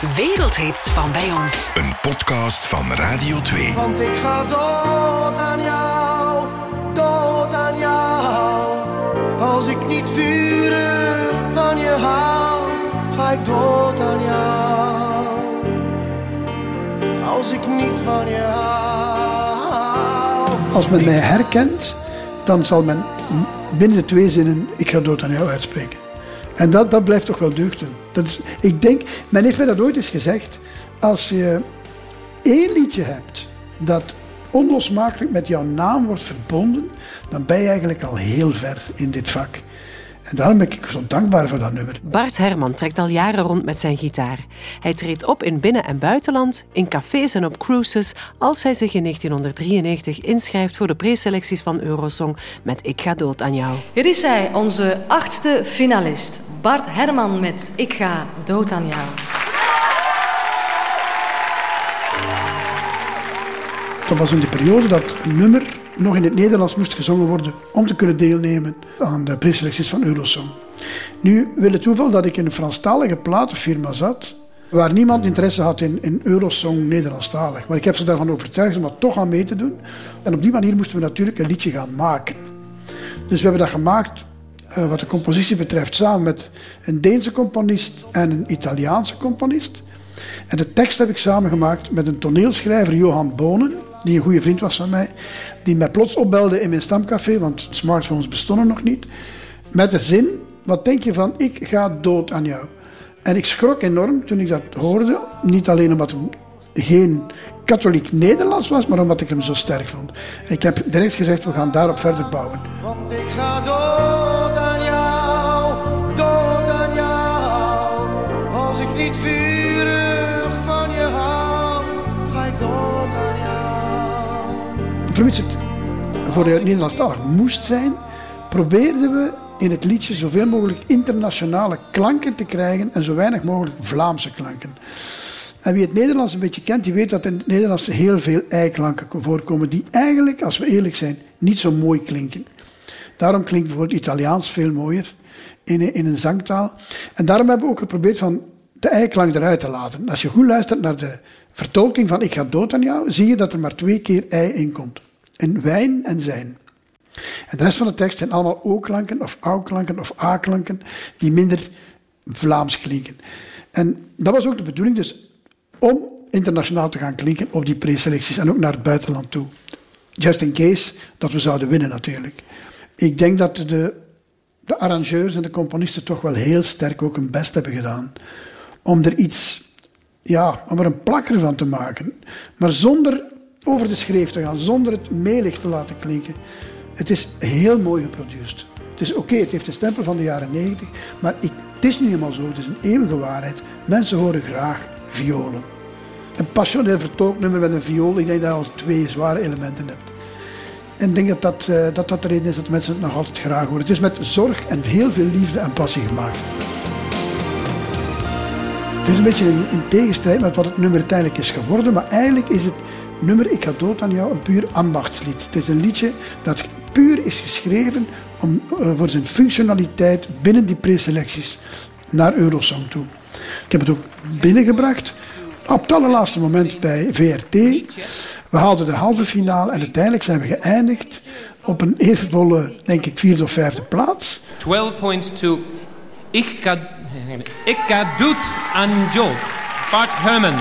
Wereldhits van bij ons. Een podcast van Radio 2. Want ik ga dood aan jou, dood aan jou. Als ik niet vurig van je hou, ga ik dood aan jou. Als ik niet van je hou. Als men mij herkent, dan zal men binnen de twee zinnen ik ga dood aan jou uitspreken. En dat, dat blijft toch wel deugd doen. Dat is, ik denk, men heeft mij dat ooit eens gezegd, als je één liedje hebt dat onlosmakelijk met jouw naam wordt verbonden, dan ben je eigenlijk al heel ver in dit vak. En daarom ben ik zo dankbaar voor dat nummer. Bart Herman trekt al jaren rond met zijn gitaar. Hij treedt op in binnen- en buitenland, in cafés en op cruises, als hij zich in 1993 inschrijft voor de preselecties van Eurosong met Ik ga dood aan jou. Hier is hij, onze achtste finalist. Bart Herman met Ik ga dood aan jou. Dat was in de periode dat een nummer nog in het Nederlands moest gezongen worden om te kunnen deelnemen aan de preselecties van Eurosong. Nu wil het toeval dat ik in een Franstalige platenfirma zat, waar niemand interesse had in, in Eurosong Nederlandstalig. Maar ik heb ze daarvan overtuigd om dat toch aan mee te doen. En op die manier moesten we natuurlijk een liedje gaan maken. Dus we hebben dat gemaakt, uh, wat de compositie betreft, samen met een Deense componist en een Italiaanse componist. En de tekst heb ik samengemaakt met een toneelschrijver, Johan Bonen, die een goede vriend was van mij, die mij plots opbelde in mijn stamcafé, want smartphones bestonden nog niet, met de zin, wat denk je van, ik ga dood aan jou. En ik schrok enorm toen ik dat hoorde, niet alleen omdat het geen katholiek Nederlands was, maar omdat ik hem zo sterk vond. Ik heb direct gezegd, we gaan daarop verder bouwen. Want ik ga dood Vermits het voor de Nederlandstalig moest zijn, probeerden we in het liedje zoveel mogelijk internationale klanken te krijgen en zo weinig mogelijk Vlaamse klanken. En wie het Nederlands een beetje kent, die weet dat in het Nederlands heel veel eiklanken voorkomen die eigenlijk, als we eerlijk zijn, niet zo mooi klinken. Daarom klinkt bijvoorbeeld Italiaans veel mooier in, in een zangtaal. En daarom hebben we ook geprobeerd van de eiklank eruit te laten. Als je goed luistert naar de vertolking van Ik ga dood aan jou, zie je dat er maar twee keer ei in komt. In wijn en zijn. En de rest van de tekst zijn allemaal o-klanken of au-klanken of a-klanken die minder Vlaams klinken. En dat was ook de bedoeling dus om internationaal te gaan klinken op die preselecties en ook naar het buitenland toe. Just in case dat we zouden winnen natuurlijk. Ik denk dat de, de arrangeurs en de componisten toch wel heel sterk ook hun best hebben gedaan om er iets, ja, om er een plakker van te maken. Maar zonder over de schreef te gaan, zonder het melig te laten klinken. Het is heel mooi geproduceerd. Het is oké, het heeft de stempel van de jaren 90, maar ik, het is niet helemaal zo. Het is een eeuwige waarheid. Mensen horen graag violen. Een passioneel vertolknummer met een viool, ik denk dat je al twee zware elementen hebt. En ik denk dat dat, uh, dat dat de reden is dat mensen het nog altijd graag horen. Het is met zorg en heel veel liefde en passie gemaakt. Het is een beetje in, in tegenstrijd met wat het nummer uiteindelijk is geworden, maar eigenlijk is het nummer Ik ga dood aan jou een puur ambachtslied. Het is een liedje dat puur is geschreven om, uh, voor zijn functionaliteit binnen die preselecties naar Eurosong toe. Ik heb het ook binnengebracht op het allerlaatste moment bij VRT. We haalden de halve finale en uiteindelijk zijn we geëindigd op een evenvolle, denk ik, vierde of vijfde plaats. 12 points to Ik ga, ik ga dood aan jou. Bart Herman.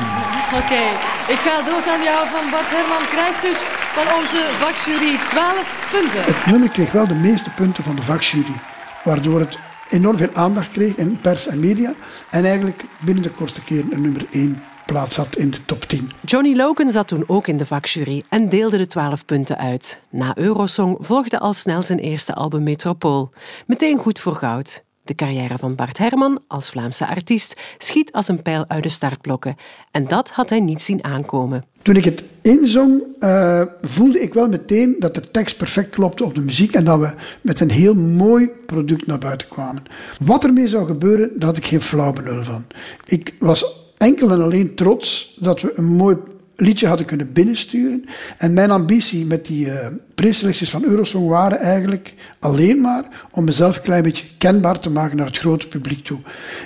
Oké, okay. ik ga dood aan jou van Bart Herman. Krijgt dus van onze vakjury 12 punten. Het nummer kreeg wel de meeste punten van de vakjury, waardoor het enorm veel aandacht kreeg in pers en media. En eigenlijk binnen de kortste keer een nummer 1 plaats had in de top 10. Johnny Logan zat toen ook in de vakjury en deelde de 12 punten uit. Na Eurosong volgde al snel zijn eerste album Metropool. Meteen goed voor goud. De carrière van Bart Herman als Vlaamse artiest schiet als een pijl uit de startblokken. En dat had hij niet zien aankomen. Toen ik het inzong, uh, voelde ik wel meteen dat de tekst perfect klopte op de muziek en dat we met een heel mooi product naar buiten kwamen. Wat ermee zou gebeuren, daar had ik geen flauw benul van. Ik was enkel en alleen trots dat we een mooi liedje hadden kunnen binnensturen. En mijn ambitie met die uh, preselecties van Eurosong waren eigenlijk alleen maar om mezelf een klein beetje kenbaar te maken naar het grote publiek toe.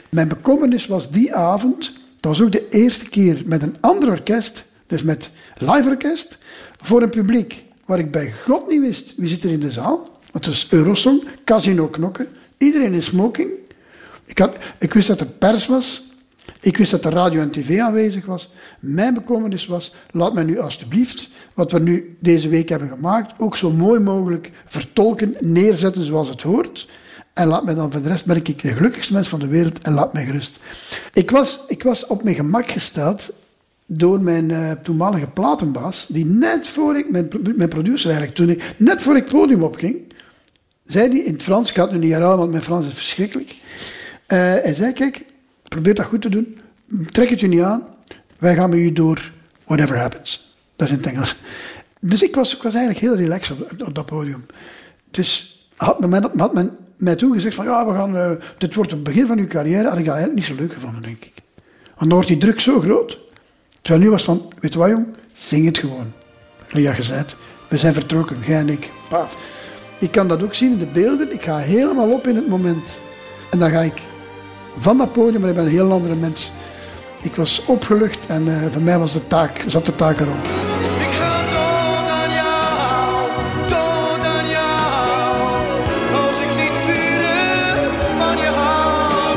Mijn bekommernis was die avond Dat was ook de eerste keer met een ander orkest, dus met live orkest, voor een publiek waar ik bij God niet wist wie zit er in de zaal. Want het is Eurosong, Casino Knokken, iedereen in smoking. Ik, had, ik wist dat er pers was, ik wist dat er radio en tv aanwezig was. Mijn bekommernis was, laat mij nu alstublieft, wat we nu deze week hebben gemaakt, ook zo mooi mogelijk vertolken, neerzetten zoals het hoort. En laat mij dan voor de rest, ben ik de gelukkigste mens van de wereld en laat mij gerust. Ik was, ik was op mijn gemak gesteld door mijn uh, toenmalige platenbaas, die net voor ik, mijn, mijn producer eigenlijk, toen ik, net voor ik het podium opging, zei hij in het Frans, ik ga het nu niet herhalen, want mijn Frans is verschrikkelijk. Uh, hij zei, kijk, probeer dat goed te doen, trek het je niet aan, wij gaan met u door whatever happens. Dat is in het Engels. Dus ik was, ik was eigenlijk heel relaxed op, dat podium. Dus had men, had men mij toen gezegd van, ja, we gaan, uh, dit wordt het begin van uw carrière, had ik dat eigenlijk niet zo leuk gevonden, denk ik. Want dan wordt die druk zo groot. Terwijl nu was van, weet je wat jong, zing het gewoon. Ja, gezegd, we zijn vertrokken, jij en ik. Paf. Ik kan dat ook zien in de beelden. Ik ga helemaal op in het moment. En dan ga ik van dat podium, maar ik ben een heel andere mens. Ik was opgelucht en uh, voor mij was de taak, zat de taak erop. Ik ga dood aan jou, dood aan jou. Als ik niet vurig van je hou.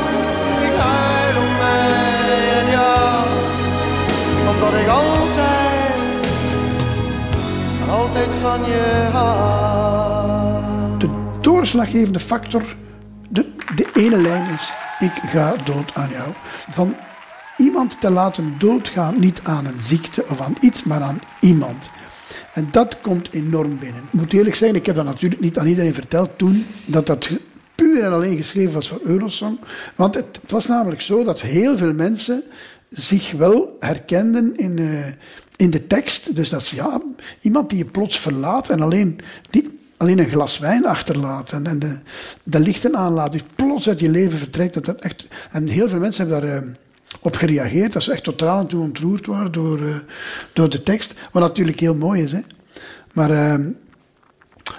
Ik huil om mij en jou. Omdat ik altijd, altijd van je hou. De doorslaggevende factor, de, de ene lijn is, ik ga dood aan jou. Van iemand te laten doodgaan, niet aan een ziekte of aan iets, maar aan iemand. En dat komt enorm binnen. Ik moet eerlijk zijn, ik heb dat natuurlijk niet aan iedereen verteld toen, dat dat puur en alleen geschreven was voor Eurosong. Want het, het was namelijk zo dat heel veel mensen zich wel herkenden in, uh, in de tekst. Dus dat is ja, iemand die je plots verlaat en alleen, die, alleen een glas wijn achterlaat en, de, de lichten aanlaat, die plots uit je leven vertrekt. Dat dat echt, en heel veel mensen hebben daar... Uh, op gereageerd. Dat ze echt totaal toe ontroerd waren door, uh, door de tekst. Wat natuurlijk heel mooi is. Hè. Maar uh,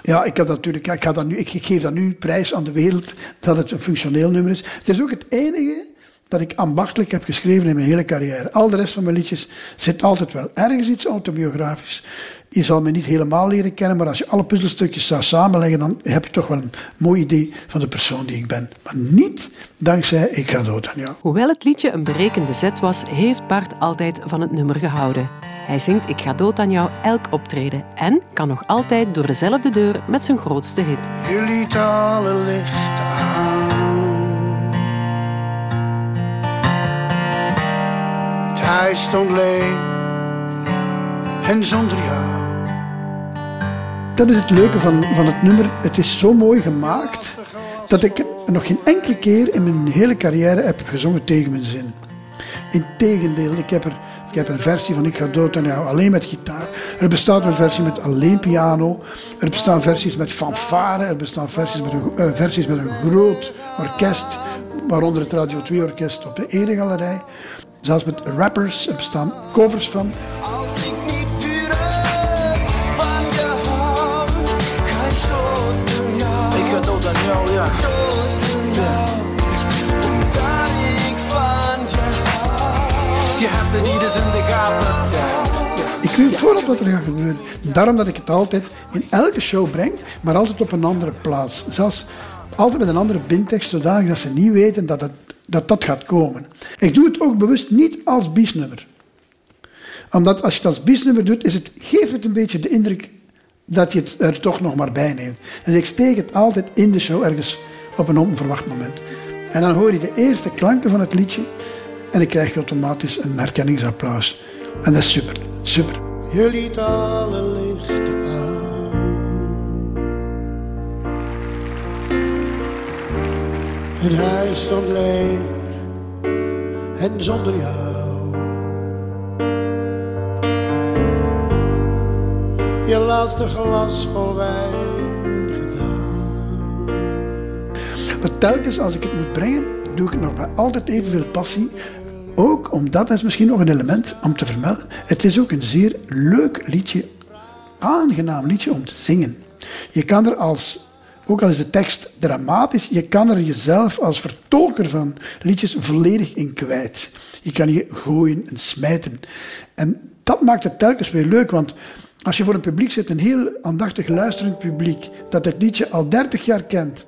ja, ik, heb natuurlijk, ik, ga nu, ik, geef dat nu prijs aan de wereld dat het een functioneel nummer is. Het is ook het enige dat ik ambachtelijk heb geschreven in mijn hele carrière. Al de rest van mijn liedjes zit altijd wel ergens iets autobiografisch. Je zal me niet helemaal leren kennen, maar als je alle puzzelstukjes zou samenleggen, dan heb je toch wel een mooi idee van de persoon die ik ben. Maar niet dankzij Ik ga dood aan jou. Hoewel het liedje een berekende zet was, heeft Bart altijd van het nummer gehouden. Hij zingt Ik ga dood aan jou elk optreden en kan nog altijd door dezelfde deur met zijn grootste hit. Je liet alle lichten aan. Stond en zonder jou. Dat is het leuke van, van het nummer. Het is zo mooi gemaakt dat ik nog geen enkele keer in mijn hele carrière heb gezongen tegen mijn zin. Integendeel, ik heb, er, ik heb een versie van Ik ga dood aan jou alleen met gitaar. Er bestaat een versie met alleen piano. Er bestaan versies met fanfare. Er bestaan versies met een, uh, versies met een groot orkest, waaronder het Radio 2 Orkest op de Eregalerij. Zelfs met rappers, er bestaan covers van. Als ik niet vurig van je hou, ga ik dood aan jou. Ik ga dood aan jou, ja. Dood aan jou. Omdat ik van je hou. Je hebt het niet eens in de gaten. Ja. Ik weet vooral wat er gaat gebeuren. Daarom dat ik het altijd in elke show breng, maar altijd op een andere plaats. Zelfs altijd met een andere bindtekst, zodanig dat ze niet weten dat dat, dat gaat komen. Ik doe het ook bewust niet als biesnummer. Omdat als je het als biesnummer doet, is het, geeft het een beetje de indruk dat je het er toch nog maar bij neemt. Dus ik steek het altijd in de show ergens op een onverwacht moment. En dan hoor je de eerste klanken van het liedje en dan krijg automatisch een herkenningsapplaus. En dat is super, super. Alle lichten Het huis stond leeg en zonder jou. Je laatste glas vol wijn gedaan. Maar telkens als ik het moet brengen, doe ik nog met altijd evenveel passie. Ook omdat, dat is misschien nog een element om te vermelden, het is ook een zeer leuk liedje, aangenaam liedje om te zingen. Je kan er als ook al is de tekst dramatisch, je kan er jezelf als vertolker van liedjes volledig in kwijt. Je kan je gooien en smijten. En dat maakt het telkens weer leuk, want als je voor een publiek zit, een heel aandachtig luisterend publiek, dat het liedje al 30 jaar kent,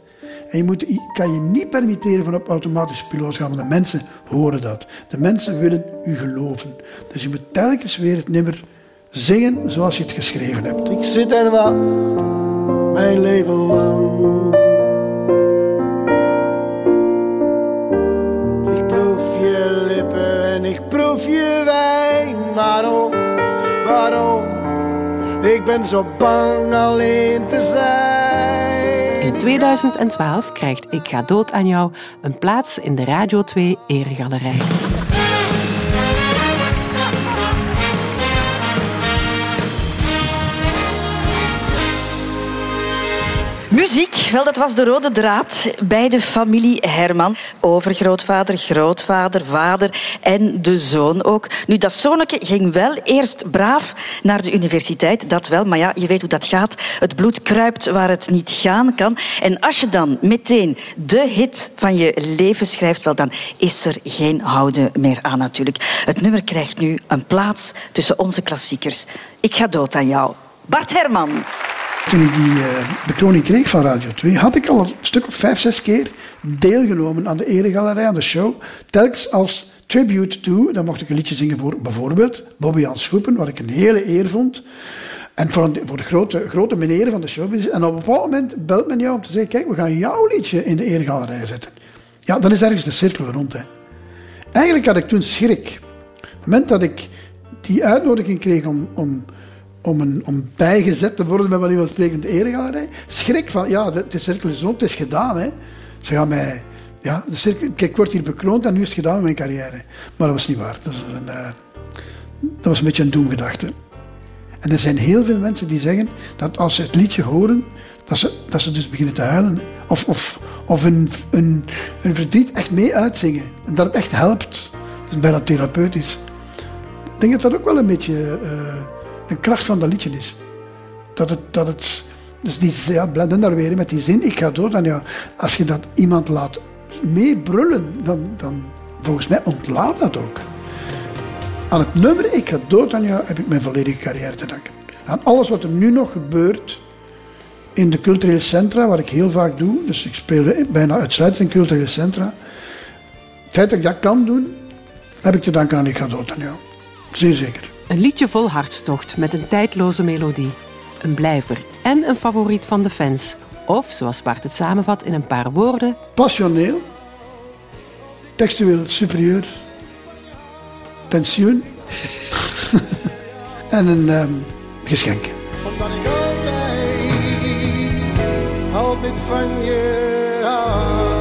en je moet, kan je niet permitteren van op automatische piloot gaan, want de mensen horen dat. De mensen willen u geloven. Dus je moet telkens weer het nummer zingen zoals je het geschreven hebt. Ik zit en wacht mijn leven lang. Waarom, waarom? Ik ben zo bang alleen te zijn. In 2012 krijgt Ik ga dood aan jou een plaats in de Radio 2 Eregalerij. Muziek, wel, dat was de rode draad bij de familie Herman. Overgrootvader, grootvader, vader en de zoon ook. Nu, dat zonneke ging wel eerst braaf naar de universiteit, dat wel. Maar ja, je weet hoe dat gaat. Het bloed kruipt waar het niet gaan kan. En als je dan meteen de hit van je leven schrijft, wel, dan is er geen houden meer aan natuurlijk. Het nummer krijgt nu een plaats tussen onze klassiekers. Ik ga dood aan jou. Bart Herman. Toen ik die eh, bekroning kreeg van Radio 2, had ik al een stuk of vijf, zes keer deelgenomen aan de eregalerij, aan de show. Telkens als tribute to, dan mocht ik een liedje zingen voor bijvoorbeeld Bobby Jan Schoepen, wat ik een hele eer vond. En voor, een- voor de grote, grote meneren van de showbiz. En op een bepaald moment belt men jou om te zeggen, kijk, we gaan jouw liedje in de eregalerij zetten. Ja, dan is ergens de cirkel rond. Hè. Eigenlijk had ik toen schrik. Op het moment dat ik die uitnodiging kreeg om, om, om, een, om bijgezet te worden bij manier van spreken in de eregalerij, schrik van, ja, de, cirkel is rond, het is gedaan. Hè. Ze gaan mij, ja, de cirkel, kijk, ik word hier bekroond en nu is het gedaan met mijn carrière. Maar dat was niet waar. Dat was een, eh, dat was een beetje een doemgedachte. En er zijn heel veel mensen die zeggen dat als ze het liedje horen, dat ze, dat ze dus beginnen te huilen. Of, of, of hun, hun, hun verdriet echt mee uitzingen. En dat het echt helpt. Dat is bijna therapeutisch. Ik denk dat dat ook wel een beetje eh, een kracht van dat liedje is. Dat het, dat het dus die, ja, blenden daar weer met die zin, ik ga dood. En ja, als je dat iemand laat meebrullen, dan, dan volgens mij ontlaat dat ook. Aan het nummer Ik ga dood aan jou heb ik mijn volledige carrière te danken. Aan alles wat er nu nog gebeurt in de culturele centra, wat ik heel vaak doe. Dus ik speel bijna uitsluitend in culturele centra. Het feit dat ik dat kan doen, heb ik te danken aan Ik ga dood aan jou. Zeer zeker. Een liedje vol hartstocht met een tijdloze melodie. Een blijver en een favoriet van de fans. Of, zoals Bart het samenvat in een paar woorden, Passioneel, textueel superieur, pensioen en een ehm, geschenk. Omdat ik altijd, altijd van je